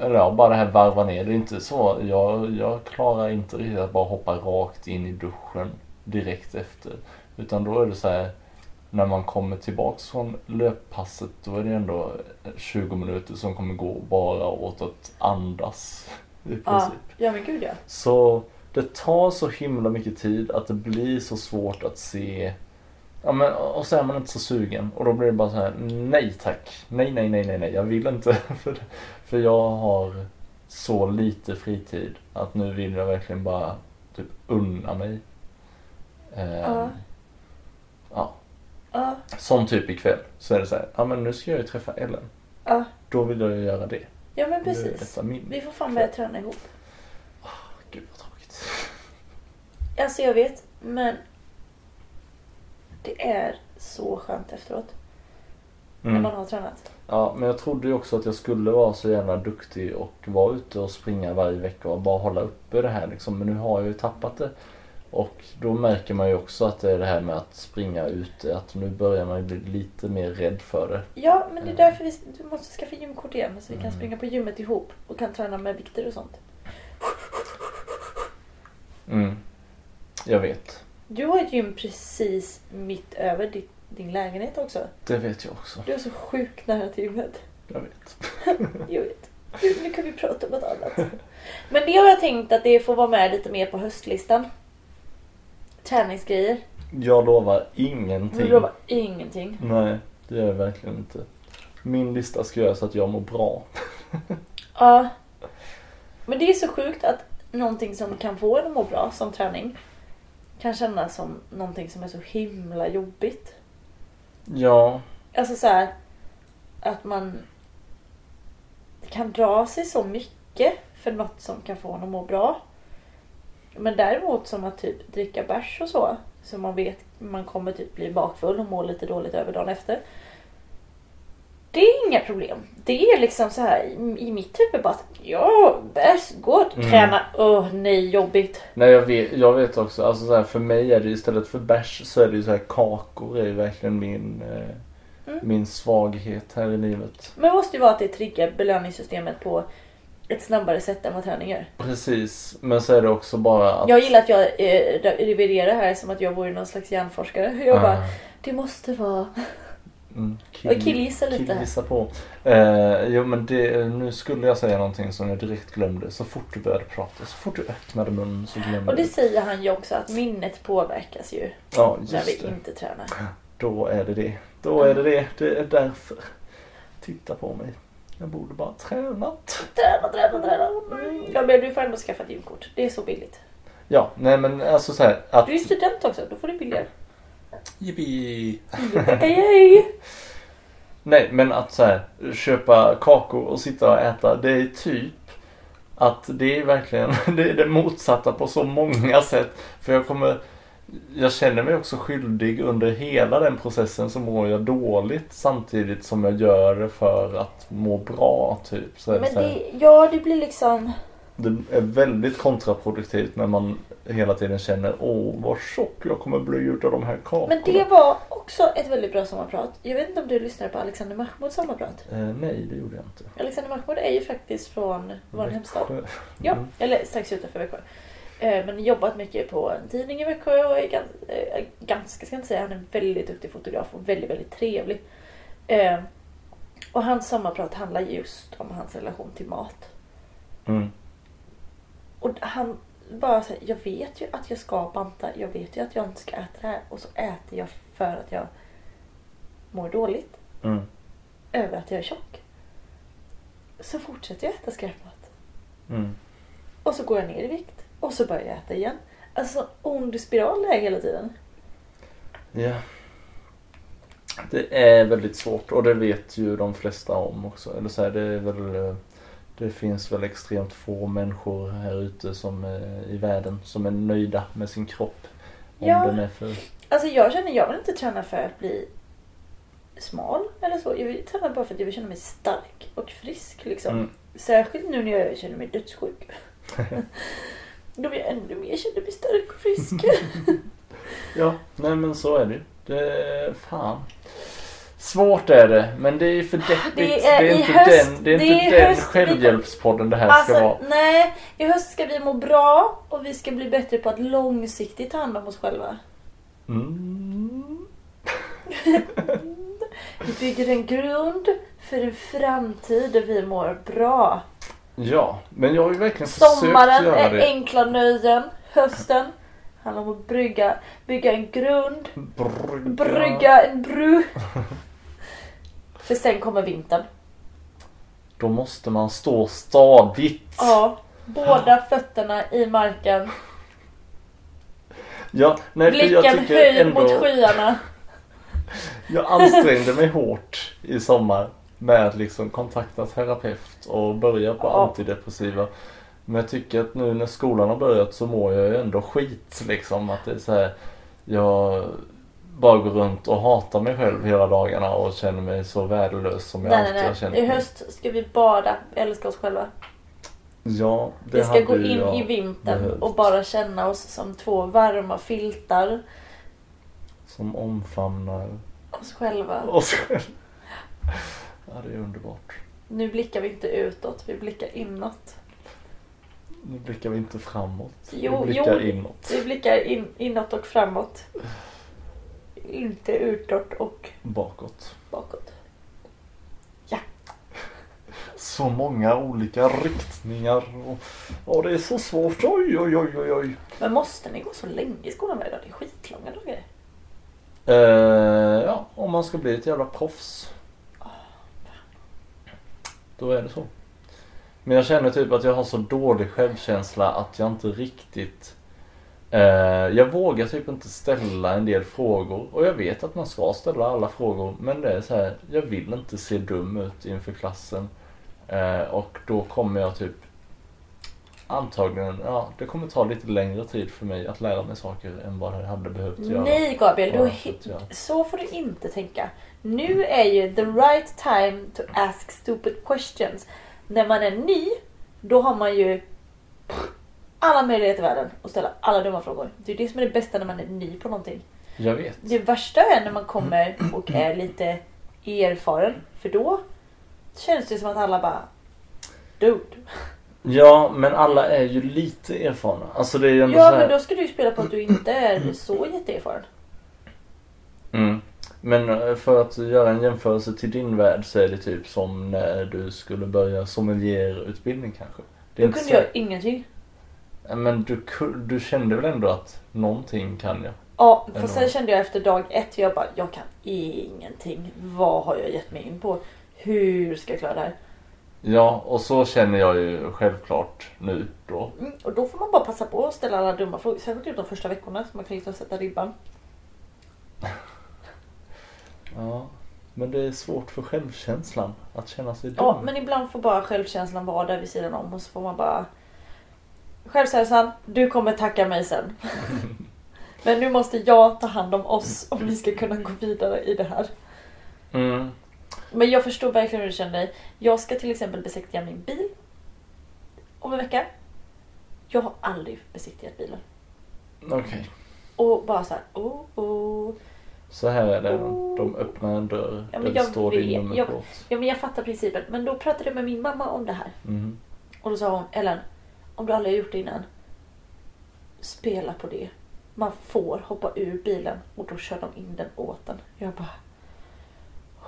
S2: eller ja, bara det här varva ner. Det är inte så. Jag, jag klarar inte riktigt att bara hoppa rakt in i duschen direkt efter. Utan då är det så här. När man kommer tillbaks från löppasset då är det ändå 20 minuter som kommer gå bara åt att andas. I
S1: Ja,
S2: princip.
S1: ja men gud ja.
S2: Så det tar så himla mycket tid att det blir så svårt att se Ja men och så är man inte så sugen och då blir det bara så här nej tack. Nej nej nej nej nej jag vill inte. för, för jag har så lite fritid att nu vill jag verkligen bara typ unna mig. Ehm,
S1: Ja.
S2: ja.
S1: Ja,
S2: Som typ ikväll så är det så här, ja men nu ska jag ju träffa Ellen.
S1: ja.
S2: Då vill jag ju göra det.
S1: ja men precis. Vi får fan börja träna ihop.
S2: Gud.
S1: Alltså jag vet, men det är så skönt efteråt. När
S2: Mm.
S1: man har tränat.
S2: Ja, men jag trodde ju också att jag skulle vara så jävla duktig och vara ute och springa varje vecka och bara hålla uppe det här liksom. Men nu har jag ju tappat det. Och då märker man ju också att det är det här med att springa ute, att nu börjar man ju bli lite mer rädd för det.
S1: Ja, men det är
S2: Mm.
S1: därför vi, du måste skaffa gymkort igen så vi kan
S2: Mm.
S1: springa på gymmet ihop och kan träna med vikter och sånt.
S2: Mm. Jag vet.
S1: Du har ett gym precis mitt över ditt, din lägenhet också.
S2: Det vet jag också.
S1: Du är så sjukt nära till gymmet.
S2: Jag vet.
S1: Jag vet. Nu nu kan vi prata om något annat. Men det har jag tänkt att det får vara med lite mer på höstlistan. Träningsgrejer.
S2: Jag lovar
S1: Du
S2: ingenting.
S1: lovar ingenting.
S2: Nej, det gör jag verkligen inte. Min lista ska göra så att jag mår bra.
S1: Ja. Men det är så sjukt att någonting som kan få en att må bra som träning kan kännas som någonting som är så himla jobbigt.
S2: Ja,
S1: Alltså så här att man kan dra sig så mycket för något som kan få en att må bra. Men däremot som att typ dricka bärs och så, så man vet man kommer typ bli bakfull och må lite dåligt över dagen efter. Det är inga problem. Det är liksom så här i, i mitt huvud bara att, ja, bärs, gott,
S2: Mm.
S1: träna, åh nej jobbigt.
S2: nej jag vet, jag vet också. Alltså så här, för mig är det istället för bärs så är det ju så här kakor är verkligen min, eh,
S1: Mm.
S2: min svaghet här i livet.
S1: Men det måste ju vara att det triggar belöningssystemet på ett snabbare sätt än vad träning gör.
S2: Precis, men så är det också bara att...
S1: Jag gillar att jag eh, reviderar här som att jag vore någon slags hjärnforskare. Jag bara,
S2: Ah,
S1: det måste vara...
S2: mm,
S1: Jag killgissar lite.
S2: Killgissa på. Eh, jo men det, nu skulle jag säga någonting som jag direkt glömde. Så fort du började prata, så fort du öppnade munnen så glömde
S1: Och det
S2: du.
S1: säger han ju också att minnet påverkas ju
S2: Ja,
S1: när vi
S2: just det.
S1: inte tränar.
S2: Då är det det. Då är det det. Det är därför. Titta på mig. Jag borde bara tränat.
S1: Träna, träna, träna. Mm. Ja, men du får ändå skaffa ett gymkort. Det är så billigt.
S2: Ja, nej men alltså så här att...
S1: Du är student också, då får du billigare.
S2: Yippee.
S1: Yay!
S2: Nej, men att så här, köpa kakor och sitta och äta, det är typ att det är verkligen det, är det motsatta på så många sätt. För jag kommer, jag känner mig också skyldig under hela den processen så mår jag dåligt samtidigt som jag gör det för att må bra typ. Så
S1: Men det, ja, det blir liksom...
S2: det är väldigt kontraproduktivt när man hela tiden känner åh vad tjock jag kommer bli utav de här kakorna.
S1: Men det var också ett väldigt bra sommarprat. Jag vet inte om du lyssnade på Alexander Mahmouds sommarprat.
S2: Eh, nej, det gjorde jag inte.
S1: Alexander Mahmoud är ju faktiskt från vår hemstad.
S2: Växjö.
S1: Ja,
S2: Mm.
S1: eller strax utanför Växjö. Eh, Men jobbat mycket på en tidning i Växjö och är gans- eh, ganska, ska jag inte säga, han är en väldigt duktig fotograf och väldigt, väldigt trevlig. Eh, Och hans sommarprat handlar just om hans relation till mat.
S2: Mm.
S1: Och han bara säger, jag vet ju att jag ska banta, jag vet ju att jag inte ska äta det här och så äter jag för att jag mår dåligt
S2: Mm.
S1: över att jag är tjock. Så fortsätter jag äta skräpmat.
S2: Mm.
S1: Och så går jag ner i vikt. Och så börjar jag äta igen. Alltså ond spiral är hela tiden.
S2: Ja. Det är väldigt svårt och det vet ju de flesta om också. Eller så här, det är väl eh, Det finns väl extremt få människor här ute som eh, i världen som är nöjda med sin kropp. Om
S1: Ja.
S2: den är för...
S1: Alltså jag känner, jag vill inte träna för att bli smal eller så. Jag vill träna bara för att jag vill känna mig stark och frisk liksom.
S2: Mm.
S1: Särskilt nu när jag känner mig dödssjuk. Då vill jag ännu mer känna mig stark och frisk.
S2: Ja, nej men så är det ju. Det fan. Svårt är det, men det är för deppigt.
S1: Det är i
S2: inte
S1: höst-
S2: den, det är
S1: det
S2: inte
S1: är
S2: den
S1: höst-
S2: självhjälpspodden det här ska
S1: alltså
S2: vara.
S1: nej, i höst ska vi må bra och vi ska bli bättre på att långsiktigt ta hand om oss själva.
S2: Mm.
S1: Vi bygger en grund för en framtid där vi mår bra.
S2: Ja, men jag har ju verkligen försökt
S1: Sommaren
S2: göra
S1: är
S2: det.
S1: enkla nöjen. Hösten handlar om att brygga, bygga en grund,
S2: Brygga.
S1: brygga en bru. För sen kommer vintern.
S2: Då måste man stå stadigt.
S1: Ja, båda fötterna i marken.
S2: Ja, nej, jag
S1: Blicken
S2: tycker
S1: höjd
S2: ändå,
S1: mot skyarna.
S2: Jag ansträngde mig hårt i sommar med att liksom kontakta terapeut och börja på
S1: Ja.
S2: antidepressiva. Men jag tycker att nu när skolan har börjat så mår jag ju ändå skit liksom. Att det är så här, jag bara går runt och hatar mig själv hela dagarna och känner mig så värdelös som jag
S1: Nej,
S2: alltid
S1: nej,
S2: har
S1: nej.
S2: känt
S1: I
S2: mig.
S1: höst ska vi bara älska oss själva.
S2: Ja, det
S1: Vi ska gå in i vintern
S2: behövt.
S1: och bara känna oss som två varma filtar.
S2: Som omfamnar
S1: Oss själva.
S2: oss själva. Ja, det är underbart.
S1: Nu blickar vi inte utåt, vi blickar inåt.
S2: Nu blickar vi inte framåt.
S1: Jo,
S2: vi blickar
S1: jo.
S2: inåt.
S1: Vi blickar in, inåt och framåt. Inte utåt och
S2: Bakåt.
S1: bakåt.
S2: Så många olika riktningar. Och, och det är så svårt. Oj, oj, oj, oj, oj.
S1: Men måste ni gå så länge i skolan varje dag? Det är skitlånga dagar.
S2: Eh, ja, om man ska bli ett jävla proffs. Då är det så. Men jag känner typ att jag har så dålig självkänsla att jag inte riktigt Jag vågar typ inte ställa en del frågor och jag vet att man ska ställa alla frågor men det är så här, jag vill inte se dum ut inför klassen. Eh, och då kommer jag typ Antagligen, ja det kommer ta lite längre tid för mig att lära mig saker än vad det hade behövt göra.
S1: Nej Gabriel, du,
S2: jag-
S1: så får du inte tänka. Nu är ju the right time to ask stupid questions. När man är ny, då har man ju alla möjligheter i världen att ställa alla dumma frågor. Det är det som är det bästa när man är ny på någonting.
S2: Jag vet.
S1: Det värsta är när man kommer och är lite erfaren. För då känns det som att alla bara Dude.
S2: Ja, men alla är ju lite erfarna. Alltså det är ju ändå
S1: Ja
S2: så här...
S1: men då ska du ju spela på att du inte är så jätteerfaren.
S2: mm. Men eh, för att göra en jämförelse till din värld så är det typ som när du skulle börja sommelierutbildning kanske. Det
S1: Då kunde
S2: så...
S1: jag ingenting.
S2: Men du, du kände väl ändå att någonting kan jag?
S1: Ja, för sen kände jag efter dag ett, jag bara, jag kan ingenting. Vad har jag gett mig in på? Hur ska jag klara det här?
S2: Ja, och så känner jag ju självklart nu då.
S1: Mm, och då får man bara passa på att ställa alla dumma frågor. Särskilt de första veckorna så man kan liksom sätta ribban.
S2: Ja. Men det är svårt för självkänslan att känna sig dum.
S1: Ja, men ibland får bara självkänslan vara där vid sidan om och så får man bara... Självkänslan, du kommer tacka mig sen. men nu måste jag ta hand om oss om vi ska kunna gå vidare i det här.
S2: Mm.
S1: Men jag förstår verkligen hur du känner dig. Jag ska till exempel besiktiga min bil om en vecka. Jag har aldrig besiktigat bilen.
S2: Okej.
S1: Och bara så här, oh, oh.
S2: Så här är det. De öppnar en dörr.
S1: Ja,
S2: där står
S1: vet,
S2: din nummerkod.
S1: Ja men jag fattar principen. Men då pratade jag med min mamma om det här.
S2: Mm.
S1: Och då sa hon, Ellen, om du aldrig har gjort det innan. Spela på det. Man får hoppa ur bilen och då kör de in den åt den. Jag bara...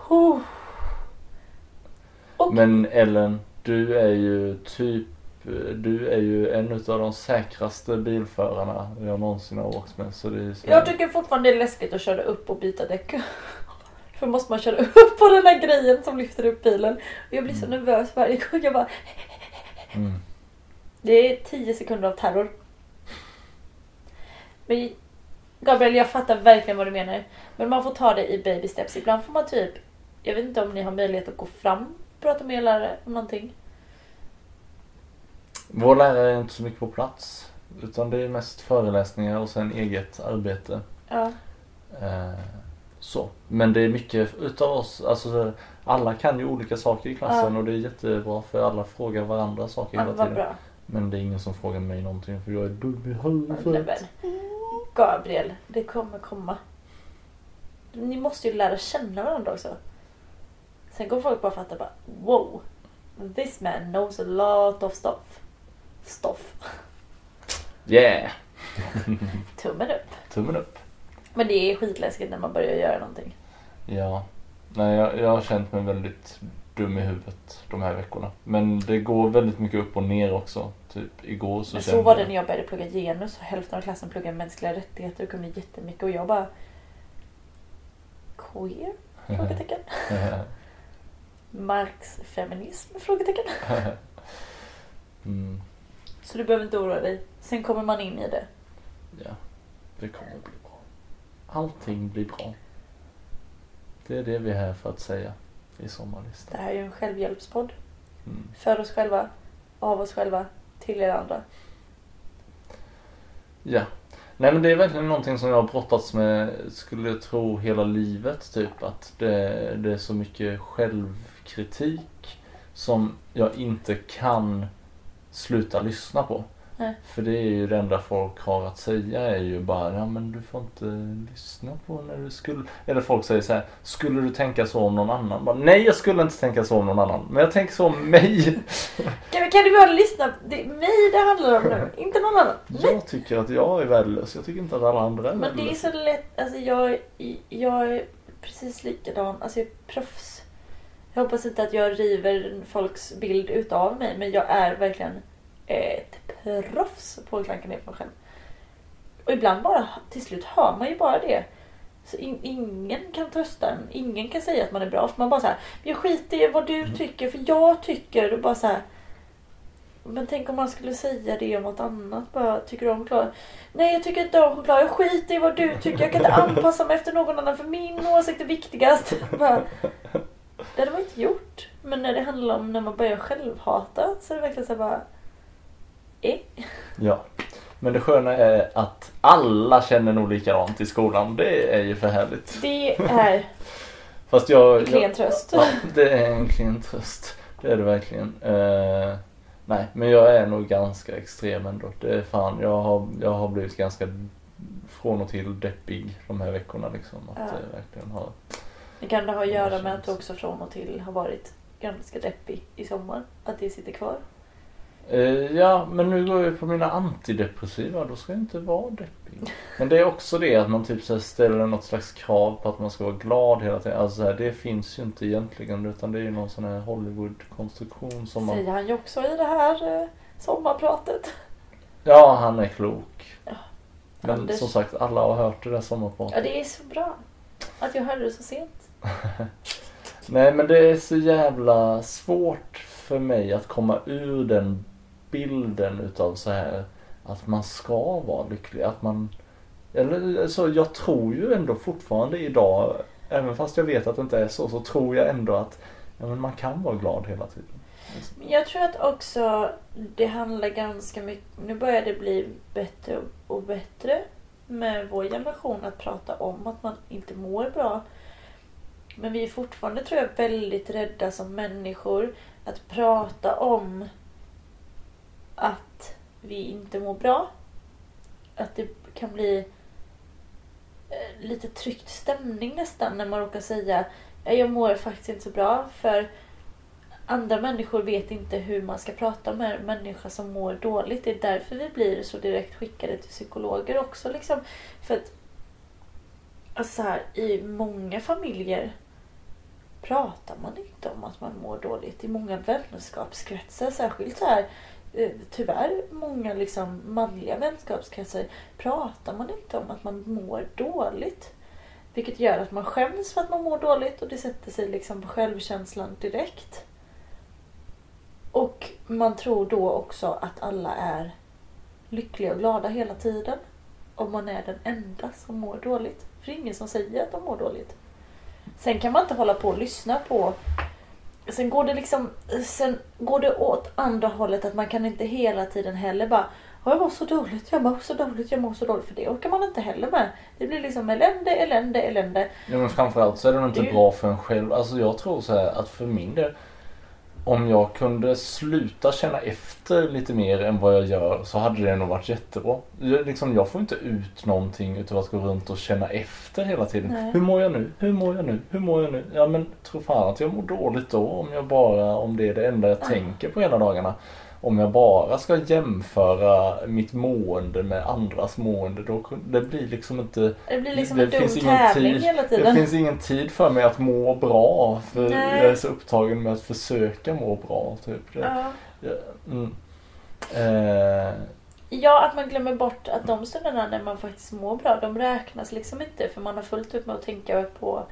S1: Oh. Och
S2: Men Ellen, du är ju typ du är ju en av de säkraste bilförarna jag någonsin har åkt med. Så det så...
S1: jag tycker fortfarande det är läskigt att köra upp och byta däck. För måste man köra upp på den här grejen som lyfter upp bilen. Och jag blir så nervös varje gång. Jag bara...
S2: mm.
S1: Det är 10 sekunder av terror. Men Gabriel, jag fattar verkligen vad du menar. Men man får ta det i baby steps. Ibland får man typ, jag vet inte om ni har möjlighet att gå fram och prata med er lärare om någonting.
S2: Vår lärare är inte så mycket på plats. Utan det är mest föreläsningar och sen eget arbete.
S1: Ja.
S2: Eh, så. Men det är mycket utav oss, alltså så- alla kan ju olika saker i klassen
S1: Ja.
S2: och det är jättebra för alla frågar varandra saker
S1: Ja,
S2: hela tiden.
S1: bra.
S2: Men det är ingen som frågar mig någonting för jag är dum i huvudet.
S1: Gabriel, det kommer komma. Ni måste ju lära känna varandra också. Sen kommer folk bara fatta bara wow. This man knows a lot of stuff. Stoff.
S2: Yeah!
S1: Tummen upp.
S2: Tummen upp.
S1: Men det är skitläskigt när man börjar göra någonting.
S2: Ja. Nej, jag, jag har känt mig väldigt dum i huvudet de här veckorna. Men det går väldigt mycket upp och ner också. Typ igår så
S1: Men så var det när jag började plugga genus och hälften av klassen pluggade mänskliga rättigheter och kunde jättemycket och jag bara Queer? Frågetecken. Marx feminism? Frågetecken.
S2: mm,
S1: Så du behöver inte oroa dig. Sen kommer man in i det.
S2: ja, det kommer bli bra. Allting blir bra. Det är det vi är här för att säga i
S1: Det
S2: sommarlistan.
S1: här är ju en självhjälpspodd.
S2: Mm.
S1: För oss själva, av oss själva, till er andra.
S2: Ja. Nej men det är verkligen någonting som jag har brottats med, skulle jag tro, hela livet typ. Att det, det är så mycket självkritik som jag inte kan sluta lyssna på.
S1: Nej.
S2: För det är ju det enda folk har att säga är ju bara, ja men du får inte lyssna på när du skulle... Eller folk säger så här, skulle du tänka så om någon annan? Bara, Nej jag skulle inte tänka så om någon annan, men jag tänker så om mig.
S1: Kan, kan du bara lyssna? Det är mig det handlar om nu, inte någon annan.
S2: Jag tycker att jag är värdelös, jag tycker inte att alla andra är
S1: Men det är så lätt, alltså jag, jag är precis likadan, alltså jag är proffs. Jag hoppas inte att jag river folks bild utav mig men jag är verkligen ett proffs på att klanka ner på mig själv. Och ibland bara, till slut hör man ju bara det. Så in, ingen kan trösta en, ingen kan säga att man är bra. För man bara såhär, jag skiter i vad du tycker för jag tycker. Och bara så här. Men tänk om man skulle säga det om något annat. Bara, tycker du om choklad? Nej jag tycker inte om choklad. Jag skiter i vad du tycker. Jag kan inte anpassa mig efter någon annan för min åsikt är viktigast. Bara, det hade man inte gjort. Men när det handlar om när man börjar självhata så är det verkligen så här bara... Eh.
S2: Ja. Men det sköna är att alla känner nog likadant i skolan. Det är ju för härligt.
S1: Det är
S2: Fast jag...
S1: en klen tröst.
S2: ja, det är en klen tröst. Det är det verkligen. Eh, nej, men jag är nog ganska extrem ändå. Det är fan, jag har, jag har blivit ganska från och till deppig de här veckorna liksom. Att
S1: Ja.
S2: det verkligen har...
S1: Det kan det ha att göra med att du också från och till har varit ganska deppig i sommar. Att det sitter kvar.
S2: Eh, ja, men nu går jag på mina antidepressiva. Då ska jag inte vara deppig. Men det är också det att man typ så ställer något slags krav på att man ska vara glad hela tiden. Alltså så här, det finns ju inte egentligen utan det är ju någon sån här Hollywood-konstruktion som man...
S1: Säger han ju också i det här eh, sommarpratet.
S2: Ja, han är klok.
S1: Ja,
S2: Men
S1: Anders.
S2: som sagt, alla har hört det där sommarpratet.
S1: Ja, det är så bra att jag hörde det så sent.
S2: Nej, men det är så jävla svårt för mig att komma ur den bilden utav så här att man ska vara lycklig. Att man... Eller så jag tror ju ändå fortfarande idag, även fast jag vet att det inte är så, så tror jag ändå att ja, men man kan vara glad hela tiden.
S1: Jag tror att också det handlar ganska mycket, nu börjar det bli bättre och bättre med vår generation att prata om att man inte mår bra. Men vi är fortfarande tror jag väldigt rädda som människor att prata om att vi inte mår bra. Att det kan bli eh, lite tryckt stämning nästan när man råkar säga jag mår faktiskt inte så bra för andra människor vet inte hur man ska prata med en människa som mår dåligt. Det är därför vi blir så direkt skickade till psykologer också. Liksom. För att alltså här, i många familjer pratar man inte om att man mår dåligt. I många vänskapskretsar, särskilt så här Eh, tyvärr många liksom manliga vänskapskretsar pratar man inte om att man mår dåligt. Vilket gör att man skäms för att man mår dåligt och det sätter sig liksom på självkänslan direkt. Och man tror då också att alla är lyckliga och glada hela tiden. Om man är den enda som mår dåligt. För det är ingen som säger att de mår dåligt. Sen kan man inte hålla på och lyssna på Sen går det liksom Sen går det åt andra hållet att man kan inte hela tiden heller bara "Ja, jag mår så dåligt, jag mår så dåligt, jag mår så dåligt. För det orkar man inte heller med. Det blir liksom elände, elände, elände.
S2: Ja men framförallt så är det nog inte
S1: Det
S2: bra för en själv. Alltså jag tror så här att för min del om jag kunde sluta känna efter lite mer än vad jag gör så hade det nog varit jättebra. Jag, liksom, jag får inte ut någonting utav att gå runt och känna efter hela tiden.
S1: Nej.
S2: Hur mår jag nu? Hur mår jag nu? Hur mår jag nu? Ja men tro fan att jag mår dåligt då om jag bara, om det är det enda jag
S1: Ah.
S2: tänker på hela dagarna. Om jag bara ska jämföra mitt mående med andras mående då det blir liksom inte
S1: Det blir liksom
S2: Det
S1: en dum
S2: finns ingen
S1: tävling
S2: tid.
S1: hela
S2: det
S1: tiden.
S2: finns ingen tid för mig att må bra för
S1: Nej.
S2: jag är så upptagen med att försöka må bra. Typ. Det,
S1: Ja.
S2: ja, mm. eh,
S1: Ja, att man glömmer bort att de stunderna när man faktiskt mår bra, de räknas liksom inte. För man har fullt upp med att tänka på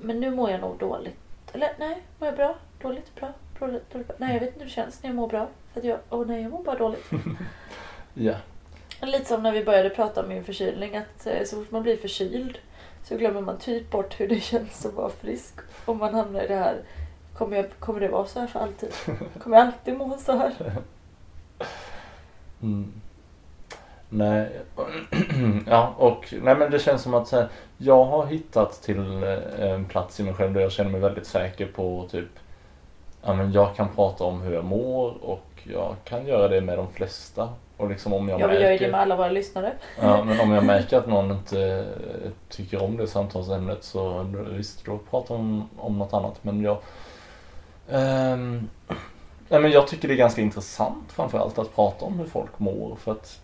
S1: Men nu mår jag nog dåligt. Eller nej, mår jag bra? Dåligt? Bra? Dåligt? dåligt bra? Nej, jag vet inte hur det känns när jag mår bra. För att jag, åh nej, jag mår bara dåligt.
S2: ja.
S1: Lite som när vi började prata om min förkylning. Att eh, så fort man blir förkyld så glömmer man typ bort hur det känns att vara frisk. Om man hamnar i det här. Kommer, jag, kommer det vara så här för alltid? Kommer jag alltid må så här?
S2: Mm. Nej, ja och nej men det känns som att här, jag har hittat till eh, en plats i mig själv där jag känner mig väldigt säker på typ Ja men jag kan prata om hur jag mår och jag kan göra det med de flesta. Och liksom om jag
S1: Ja, vi
S2: märker...
S1: gör ju det med alla våra lyssnare.
S2: Ja, men om jag märker att någon inte tycker om det samtalsämnet så visst, då pratar om, om något annat. Men jag... ehm, nej, men jag tycker det är ganska intressant framförallt att prata om hur folk mår. För att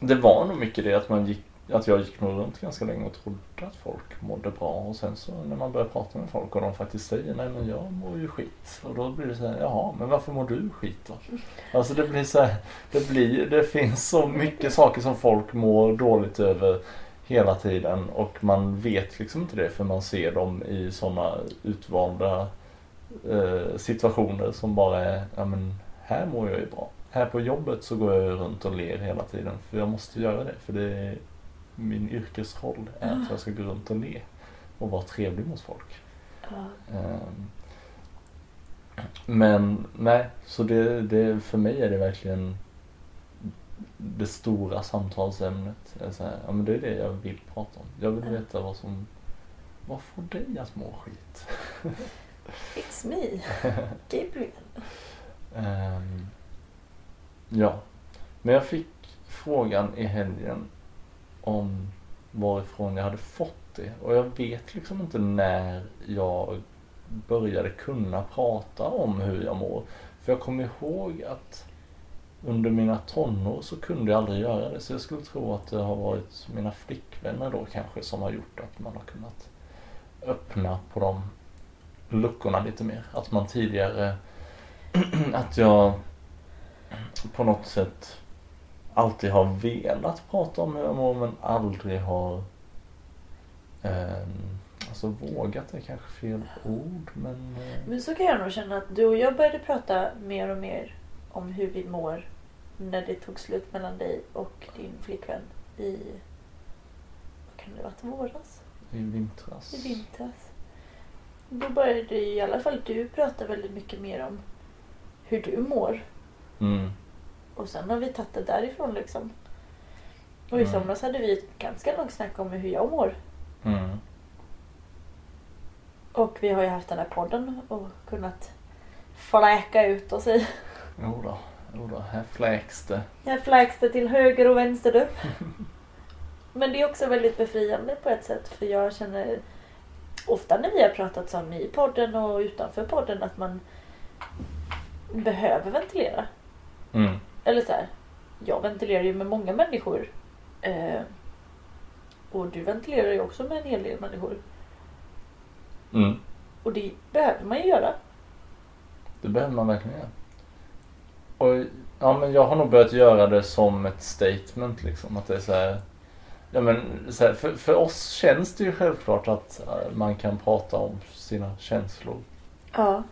S2: det var nog mycket det att, man gick, att jag gick nog runt ganska länge och trodde att folk mådde bra. Och sen så när man börjar prata med folk och de faktiskt säger nej men jag mår ju skit. Och då blir det så här, jaha men varför mår du skit då? Alltså det blir så här, det blir, det finns så mycket saker som folk mår dåligt över hela tiden och man vet liksom inte det för man ser dem i sådana utvalda eh, situationer som bara är, ja men här mår jag ju bra. Här på jobbet så går jag runt och ler hela tiden för jag måste göra det för det är min yrkesroll är att jag ska gå runt och le och vara trevlig mot folk. Ehm, Men nej, så det, det, för mig är det verkligen det stora samtalsämnet. Det är, så här, ja, men det är det jag vill prata om. Jag vill veta vad som vad får dig att må skit?
S1: It's me, Gabriel.
S2: Ehm, ja, men jag fick frågan i helgen om varifrån jag hade fått det och jag vet liksom inte när jag började kunna prata om hur jag mår. För jag kommer ihåg att under mina tonår så kunde jag aldrig göra det så jag skulle tro att det har varit mina flickvänner då kanske som har gjort att man har kunnat öppna på de luckorna lite mer. Att man tidigare, att jag på något sätt alltid har velat prata om hur jag mår men aldrig har eh, Alltså vågat är kanske fel ord men eh,
S1: Men så kan jag nog känna att du och jag började prata mer och mer om hur vi mår när det tog slut mellan dig och din flickvän i, vad kan det ha varit, våras?
S2: i vintras.
S1: I vintras. Då började i alla fall du prata väldigt mycket mer om hur du mår.
S2: Mm.
S1: Och sen har vi tagit det därifrån liksom. Och i
S2: Mm.
S1: somras hade vi ett ganska långt snack om hur jag mår.
S2: Mm.
S1: Och vi har ju haft den här podden och kunnat fläka ut oss i.
S2: Jodå, jodå, här fläks det.
S1: Här fläks det till höger och vänster du. Men det är också väldigt befriande på ett sätt för jag känner ofta när vi har pratat som i podden och utanför podden att man behöver ventilera.
S2: Mm.
S1: Eller så här, jag ventilerar ju med många människor. Eh, och du ventilerar ju också med en hel del människor.
S2: Mm.
S1: Och det behöver man ju göra.
S2: Det behöver man verkligen göra. Och ja, men jag har nog börjat göra det som ett statement liksom. Att det är så här, ja, men, så här, för, för oss känns det ju självklart att eh, man kan prata om sina känslor.
S1: Ja.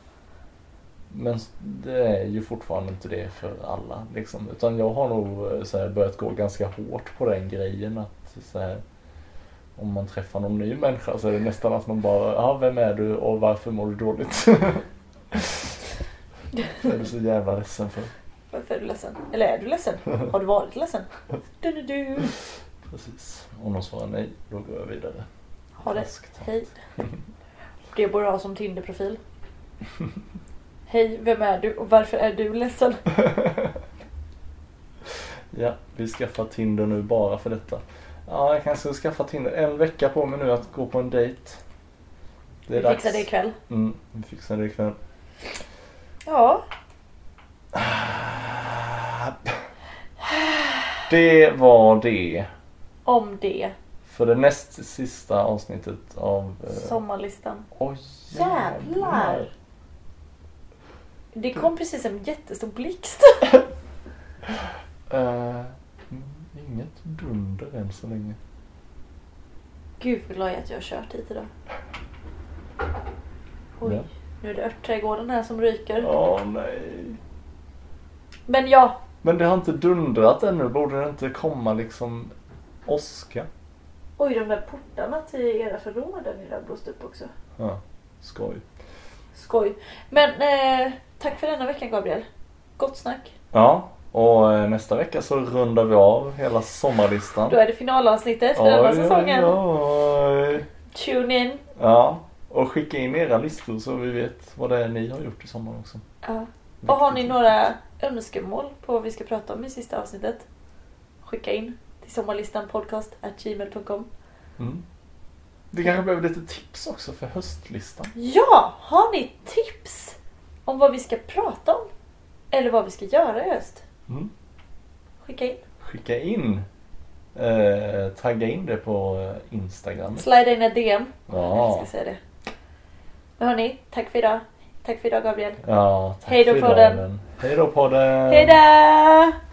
S2: Men det är ju fortfarande inte det för alla. Liksom. Utan jag har nog eh, här, börjat gå ganska hårt på den grejen. att så här, Om man träffar någon ny människa så är det nästan att man bara, ja vem är du och varför mår du dåligt? det är du så jävla ledsen för.
S1: Varför är du ledsen? Eller är du ledsen? Har du varit ledsen? Du, du, du.
S2: Precis. Om de svarar nej, då går jag vidare.
S1: Ha det. Hej. Det borde ha som Tinder-profil. Hej, vem är du och varför är du ledsen?
S2: Ja, vi skaffar Tinder nu bara för detta. Ja, jag kanske ska skaffa Tinder. En vecka på mig nu att gå på en dejt. Det är
S1: Vi fixar det ikväll.
S2: Mm, vi fixar det ikväll.
S1: Ja,
S2: Det var det
S1: om det.
S2: för det näst sista avsnittet av... Eh,
S1: Sommarlistan.
S2: Oj
S1: Jävlar! Det kom precis en jättestor blixt.
S2: Mm, inget dunder än så länge.
S1: Gud vad glad jag är att jag har kört hit idag. Oj,
S2: Ja.
S1: nu är det örtträdgården här som ryker.
S2: Åh nej.
S1: Men ja,
S2: Men det har inte dundrat ännu. Borde det inte komma liksom åska?
S1: oj de där portarna till era förråd har blåst upp också.
S2: Ja, skoj.
S1: Skoj. Men eh, tack för denna veckan Gabriel. Gott snack.
S2: Ja, Och eh, nästa vecka så rundar vi av hela sommarlistan.
S1: Då är det finalavsnittet för denna säsongen.
S2: oj.
S1: Tune in.
S2: Ja, och skicka in era listor så vi vet vad det är ni har gjort i sommar också.
S1: Ja. Och har ni några önskemål på vad vi ska prata om i sista avsnittet? Skicka in till sommarlistan podcast gmail.com.
S2: Mm. Vi kanske behöver lite tips också för höstlistan.
S1: Ja! Har ni tips om vad vi ska prata om? Eller vad vi ska göra i höst?
S2: Mm.
S1: Skicka in.
S2: Skicka in. Eh, tagga in det på eh, Instagram.
S1: Slida in ett DM.
S2: Ja.
S1: Jag ska säga det. Men hörni, tack för idag. Tack för idag Gabriel.
S2: Ja, tack
S1: Hej då podden.
S2: Hej då podden.
S1: Hejdå!